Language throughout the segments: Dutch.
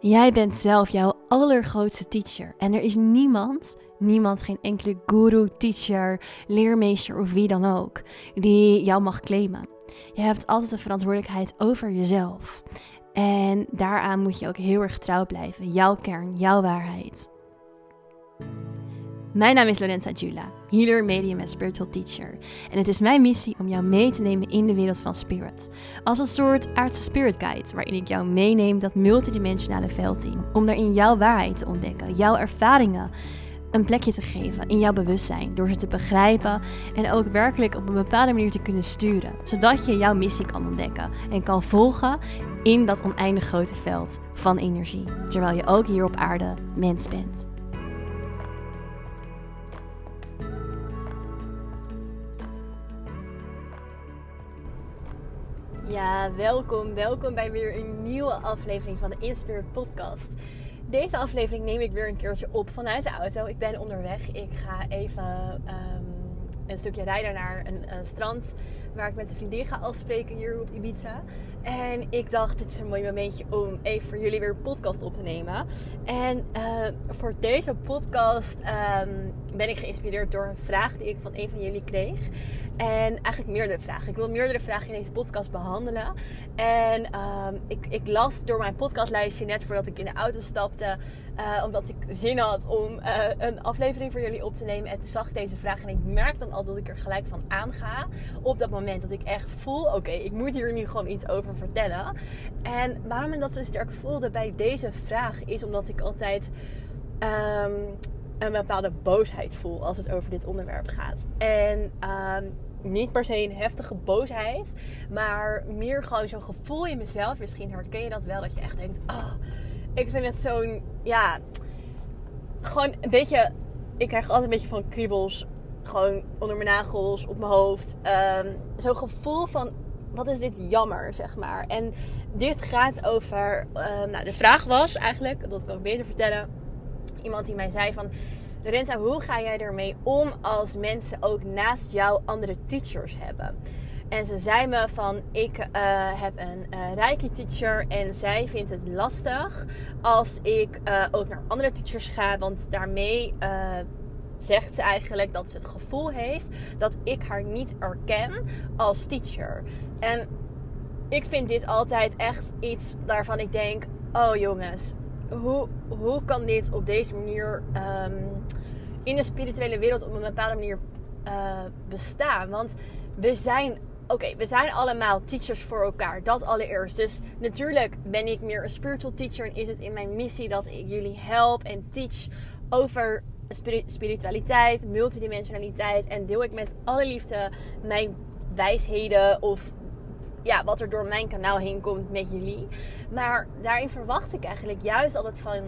Jij bent zelf jouw allergrootste teacher. En er is niemand, niemand, geen enkele guru, teacher, leermeester of wie dan ook, die jou mag claimen. Je hebt altijd de verantwoordelijkheid over jezelf. En daaraan moet je ook heel erg trouw blijven. Jouw kern, jouw waarheid. Mijn naam is Lorenza Jula, healer, medium en spiritual teacher. En het is mijn missie om jou mee te nemen in de wereld van spirit. Als een soort aardse spirit guide, waarin ik jou meeneem dat multidimensionale veld in. Om daarin jouw waarheid te ontdekken, jouw ervaringen een plekje te geven in jouw bewustzijn. Door ze te begrijpen en ook werkelijk op een bepaalde manier te kunnen sturen. Zodat je jouw missie kan ontdekken en kan volgen in dat oneindig grote veld van energie. Terwijl je ook hier op aarde mens bent. Ja, welkom, welkom bij weer een nieuwe aflevering van de Inspirit Podcast. Deze aflevering neem ik weer een keertje op vanuit de auto. Ik ben onderweg. Ik ga even ehm, een stukje rijden naar een, een, strand waar ik met een vriendin ga afspreken hier op Ibiza. En ik dacht, dit is een mooi momentje om even voor jullie weer een podcast op te nemen. En uh, voor deze podcast um, ben ik geïnspireerd door een vraag die ik van een van jullie kreeg. En eigenlijk meerdere vragen. Ik wil meerdere vragen in deze podcast behandelen. En um, ik, ik, las door mijn podcastlijstje net voordat ik in de auto stapte. Uh, omdat ik zin had om uh, een aflevering voor jullie op te nemen. En zag deze vraag. En ik merk dan al dat ik er gelijk van aanga. Op dat moment dat ik echt voel: oké, ik moet hier nu gewoon iets over vertellen. En waarom ik dat zo sterk voelde bij deze vraag is omdat ik altijd. Um, een bepaalde boosheid voel als het over dit onderwerp gaat. En um, niet per se een heftige boosheid, maar meer gewoon zo'n gevoel in mezelf. Misschien herken je dat wel, dat je echt denkt: oh, ik vind het zo'n, ja, gewoon een beetje. Ik krijg altijd een beetje van kriebels, gewoon onder mijn nagels, op mijn hoofd. Um, zo'n gevoel van wat is dit jammer, zeg maar. En dit gaat over. Uh, nou, de vraag was eigenlijk, dat kan ik beter vertellen. Iemand die mij zei van. Lorenza, hoe ga jij ermee om als mensen ook naast jou andere teachers hebben? En ze zei me van, ik uh, heb een uh, Reiki teacher en zij vindt het lastig als ik uh, ook naar andere teachers ga. Want daarmee zegt ze eigenlijk dat ze het gevoel heeft dat ik haar niet erken als teacher. En ik vind dit altijd echt iets waarvan ik denk: oh jongens, hoe, hoe kan dit op deze manier um, in de spirituele wereld op een bepaalde manier uh, bestaan? Want we zijn oké, we zijn allemaal teachers voor elkaar. Dat allereerst. Dus natuurlijk ben ik meer een spiritual teacher. En is het in mijn missie dat ik jullie help en teach over spiritualiteit, multidimensionaliteit. En deel ik met alle liefde mijn wijsheden of ja, wat er door mijn kanaal heen komt met jullie. Maar daarin verwacht ik eigenlijk juist altijd van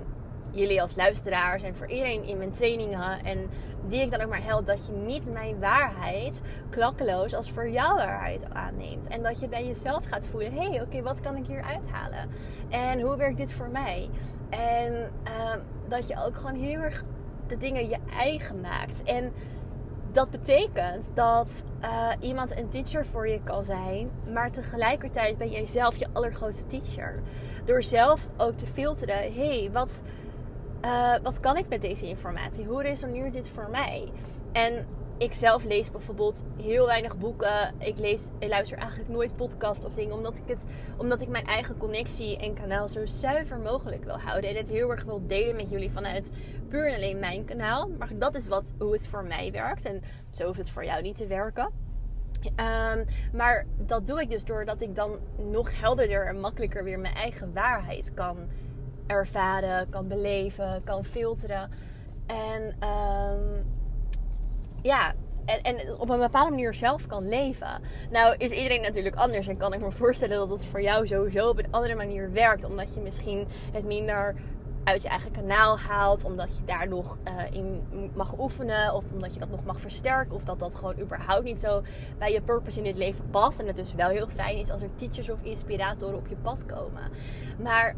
jullie als luisteraars en voor iedereen in mijn trainingen en die ik dan ook maar help, dat je niet mijn waarheid klakkeloos als voor jouw waarheid aanneemt. En dat je bij jezelf gaat voelen, hé, hey, oké, wat kan ik hier uithalen? En hoe werkt dit voor mij? En uh, dat je ook gewoon heel erg de dingen je eigen maakt. En dat betekent dat uh, iemand een teacher voor je kan zijn, maar tegelijkertijd ben jij zelf je allergrootste teacher. Door zelf ook te filteren, hé, hey, wat, uh, wat kan ik met deze informatie? Hoe resoneert dit voor mij? En ik zelf lees bijvoorbeeld heel weinig boeken. Ik, lees, ik luister eigenlijk nooit podcast of dingen. Omdat ik, het, omdat ik mijn eigen connectie en kanaal zo zuiver mogelijk wil houden. En het heel erg wil delen met jullie vanuit puur en alleen mijn kanaal. Maar dat is wat, hoe het voor mij werkt. En zo hoeft het voor jou niet te werken. Um, maar dat doe ik dus doordat ik dan nog helderder en makkelijker weer mijn eigen waarheid kan ervaren, kan beleven, kan filteren. En um, ja, en, en, op een bepaalde manier zelf kan leven. Nou is iedereen natuurlijk anders en kan ik me voorstellen dat het voor jou sowieso op een andere manier werkt. Omdat je misschien het minder uit je eigen kanaal haalt. Omdat je daar nog uh, in mag oefenen. Of omdat je dat nog mag versterken. Of dat dat gewoon überhaupt niet zo bij je purpose in dit leven past. En het dus wel heel fijn is als er teachers of inspiratoren op je pad komen. Maar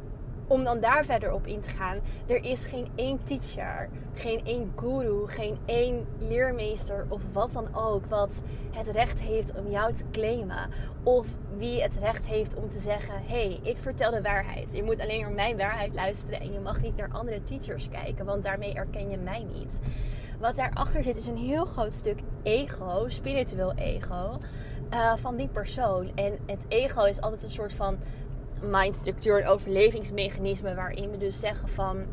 om dan daar verder op in te gaan. Er is geen één teacher, geen één guru, geen één leermeester of wat dan ook wat het recht heeft om jou te claimen. Of wie het recht heeft om te zeggen: hé, hey, ik vertel de waarheid. Je moet alleen naar mijn waarheid luisteren en je mag niet naar andere teachers kijken, want daarmee erken je mij niet. Wat daarachter zit is een heel groot stuk ego, spiritueel ego, uh, van die persoon. En het ego is altijd een soort van mindstructuur, een overlevingsmechanisme waarin we dus zeggen van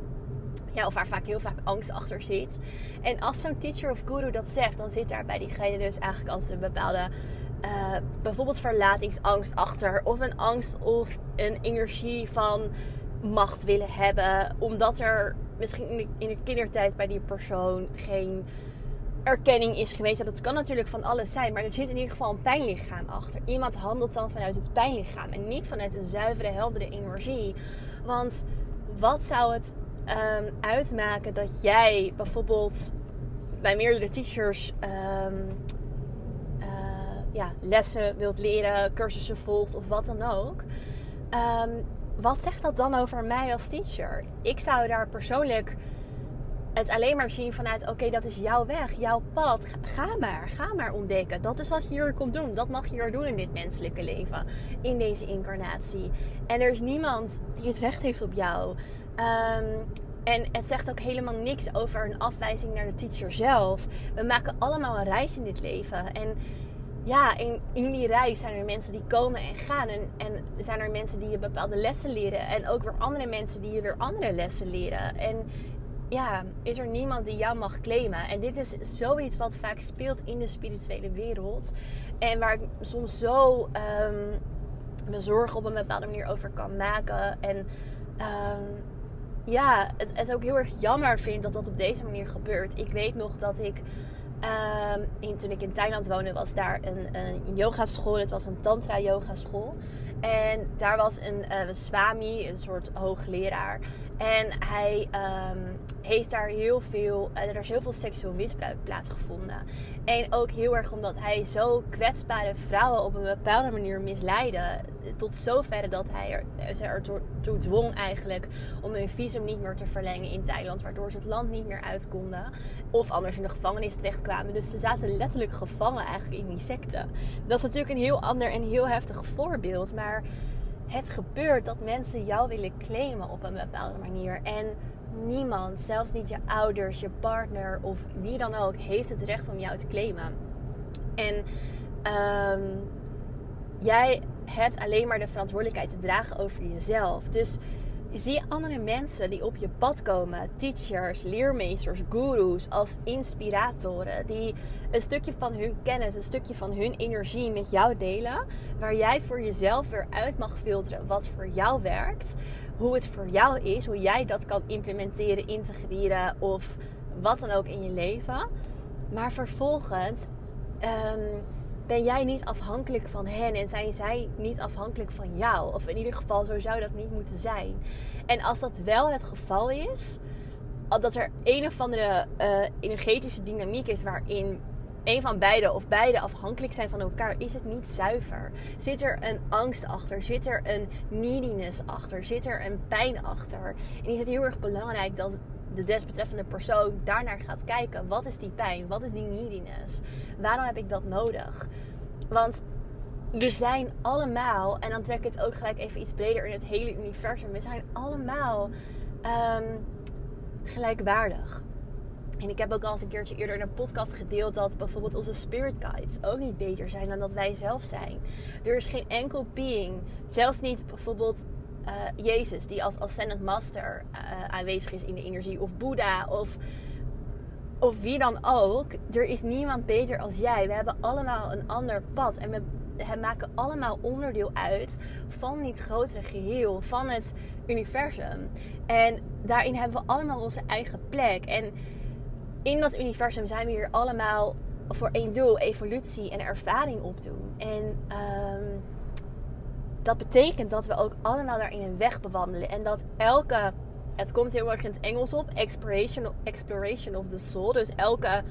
ja, of waar vaak heel vaak angst achter zit. En als zo'n teacher of guru dat zegt, dan zit daar bij diegene dus eigenlijk als een bepaalde, uh, bijvoorbeeld verlatingsangst achter. Of een angst of een energie van macht willen hebben. Omdat er misschien in de kindertijd bij die persoon geen erkenning is geweest. Dat kan natuurlijk van alles zijn, maar er zit in ieder geval een pijnlichaam achter. Iemand handelt dan vanuit het pijnlichaam en niet vanuit een zuivere, heldere energie. Want wat zou het um, uitmaken dat jij bijvoorbeeld bij meerdere teachers um, ja, lessen wilt leren, cursussen volgt of wat dan ook? Um, wat zegt dat dan over mij als teacher? Ik zou daar persoonlijk het alleen maar zien vanuit: oké, dat is jouw weg, jouw pad. Ga maar, ga maar ontdekken. Dat is wat je hier komt doen. Dat mag je hier doen in dit menselijke leven, in deze incarnatie. En er is niemand die het recht heeft op jou. Um, en het zegt ook helemaal niks over een afwijzing naar de teacher zelf. We maken allemaal een reis in dit leven. En ja, in, in die reis zijn er mensen die komen en gaan. En, en zijn er mensen die je bepaalde lessen leren. En ook weer andere mensen die je weer andere lessen leren. En ja, is er niemand die jou mag claimen. En dit is zoiets wat vaak speelt in de spirituele wereld. En waar ik soms zo um, me zorgen op een bepaalde manier over kan maken. En um, ja, het, ook heel erg jammer vind dat dat op deze manier gebeurt. Ik weet nog dat ik in, toen ik in Thailand woonde, was daar een, een yogaschool. Het was een tantra yogaschool. En daar was een, uh, een swami, een soort hoogleraar. En hij um, heeft daar heel veel, uh, er is heel veel seksueel misbruik plaatsgevonden. En ook heel erg omdat hij zo kwetsbare vrouwen op een bepaalde manier misleidde. Tot zover dat hij er, ze ertoe dwong eigenlijk om hun visum niet meer te verlengen in Thailand. Waardoor ze het land niet meer uit konden. Of anders in de gevangenis terechtkwamen. Dus ze zaten letterlijk gevangen eigenlijk in die secte. Dat is natuurlijk een heel ander en heel heftig voorbeeld. Maar het gebeurt dat mensen jou willen claimen op een bepaalde manier. En niemand, zelfs niet je ouders, je partner of wie dan ook, heeft het recht om jou te claimen. En um, jij hebt alleen maar de verantwoordelijkheid te dragen over jezelf. Dus zie andere mensen die op je pad komen, teachers, leermeesters, gurus, als inspiratoren, die een stukje van hun kennis, een stukje van hun energie met jou delen, waar jij voor jezelf weer uit mag filteren wat voor jou werkt, hoe het voor jou is, hoe jij dat kan implementeren, integreren of wat dan ook in je leven. Maar vervolgens um, ben jij niet afhankelijk van hen en zijn zij niet afhankelijk van jou. Of in ieder geval, zo zou dat niet moeten zijn. En als dat wel het geval is, dat er een of andere uh, energetische dynamiek is waarin een van beide of beide afhankelijk zijn van elkaar, is het niet zuiver. Zit er een angst achter? Zit er een neediness achter? Zit er een pijn achter? En is het heel erg belangrijk dat de desbetreffende persoon daarnaar gaat kijken. Wat is die pijn? Wat is die neediness? Waarom heb ik dat nodig? Want we zijn allemaal, en dan trek ik het ook gelijk even iets breder in het hele universum. We zijn allemaal um, gelijkwaardig. En ik heb ook al eens een keertje eerder in een podcast gedeeld dat bijvoorbeeld onze spirit guides ook niet beter zijn dan dat wij zelf zijn. Er is geen enkel being, zelfs niet bijvoorbeeld uh, Jezus, die als Ascendant Master uh, aanwezig is in de energie, of Boeddha, of, of wie dan ook. Er is niemand beter als jij. We hebben allemaal een ander pad en we, maken allemaal onderdeel uit van dit grotere geheel, van het universum. En daarin hebben we allemaal onze eigen plek. En in dat universum zijn we hier allemaal voor één doel, evolutie en ervaring opdoen. En um, dat betekent dat we ook allemaal daarin een weg bewandelen. En dat elke, het komt heel erg in het Engels op, exploration, exploration of the soul. Dus elke,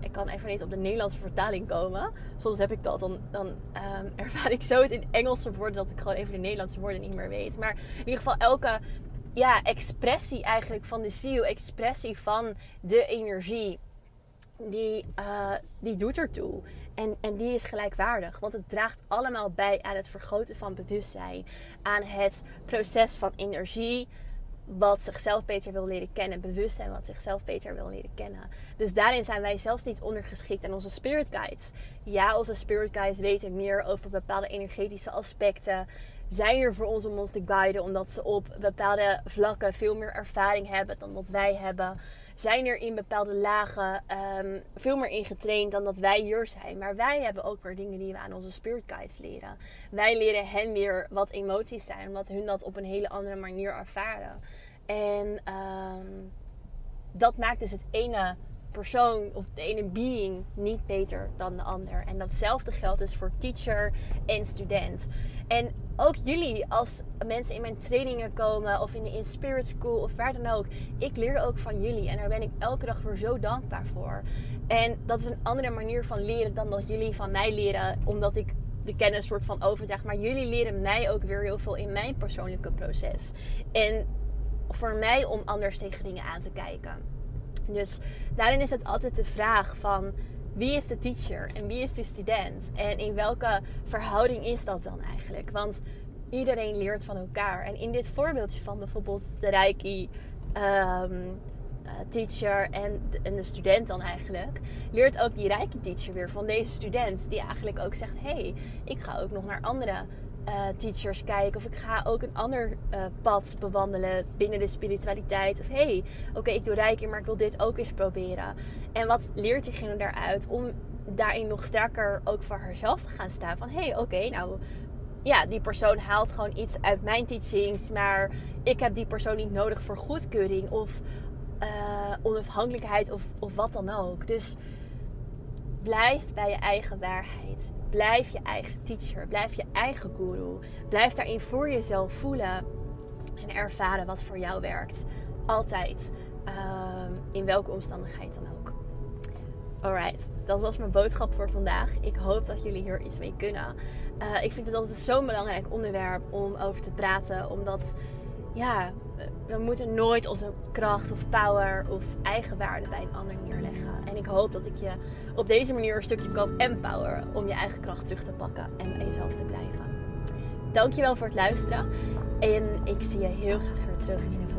ik kan even niet op de Nederlandse vertaling komen. Soms heb ik dat, dan, dan um, ervaar ik zo het in Engelse woorden dat ik gewoon even de Nederlandse woorden niet meer weet. Maar in ieder geval elke ja, expressie eigenlijk van de ziel, expressie van de energie, die, uh, die doet ertoe. En, en die is gelijkwaardig, want het draagt allemaal bij aan het vergroten van bewustzijn, aan het proces van energie wat zichzelf beter wil leren kennen. Bewustzijn wat zichzelf beter wil leren kennen. Dus daarin zijn wij zelfs niet ondergeschikt aan onze spirit guides. Ja, onze spirit guides weten meer over bepaalde energetische aspecten. Zijn er voor ons om ons te guiden, omdat ze op bepaalde vlakken veel meer ervaring hebben dan dat wij hebben. Zijn er in bepaalde lagen um, veel meer ingetraind dan dat wij hier zijn. Maar wij hebben ook weer dingen die we aan onze spirit guides leren. Wij leren hen weer wat emoties zijn, omdat hun dat op een hele andere manier ervaren. En um, dat maakt dus het ene persoon of de ene being niet beter dan de ander. En datzelfde geldt dus voor teacher en student. En ook jullie, als mensen in mijn trainingen komen of in de Inspirit School of waar dan ook, ik leer ook van jullie en daar ben ik elke dag weer zo dankbaar voor. En dat is een andere manier van leren dan dat jullie van mij leren, omdat ik de kennis soort van overdraag. Maar jullie leren mij ook weer heel veel in mijn persoonlijke proces. En voor mij om anders tegen dingen aan te kijken. Dus daarin is het altijd de vraag van wie is de teacher en wie is de student? En in welke verhouding is dat dan eigenlijk? Want iedereen leert van elkaar. En in dit voorbeeldje van bijvoorbeeld de Reiki um, teacher en de, en de, student dan eigenlijk, leert ook die Reiki teacher weer van deze student. Die eigenlijk ook zegt, hey, ik ga ook nog naar andere uh, teachers kijken. Of ik ga ook een ander uh, pad bewandelen binnen de spiritualiteit. Of hé, hey, oké, ik doe Reiki, maar ik wil dit ook eens proberen. En wat leert diegene daaruit om daarin nog sterker ook voor haarzelf te gaan staan? Van hé, hey, oké, nou ja, die persoon haalt gewoon iets uit mijn teachings, maar ik heb die persoon niet nodig voor goedkeuring of uh, onafhankelijkheid of, of wat dan ook. Dus blijf bij je eigen waarheid. Blijf je eigen teacher. Blijf je eigen guru. Blijf daarin voor jezelf voelen en ervaren wat voor jou werkt. Altijd. Um, in welke omstandigheid dan ook. Alright, dat was mijn boodschap voor vandaag. Ik hoop dat jullie hier iets mee kunnen. Uh, ik vind het altijd zo'n belangrijk onderwerp om over te praten. Omdat, ja, we moeten nooit onze kracht of power of eigenwaarde bij een ander neerleggen. En ik hoop dat ik je op deze manier een stukje kan empoweren om je eigen kracht terug te pakken en bij jezelf te blijven. Dankjewel voor het luisteren. En ik zie je heel graag weer terug in een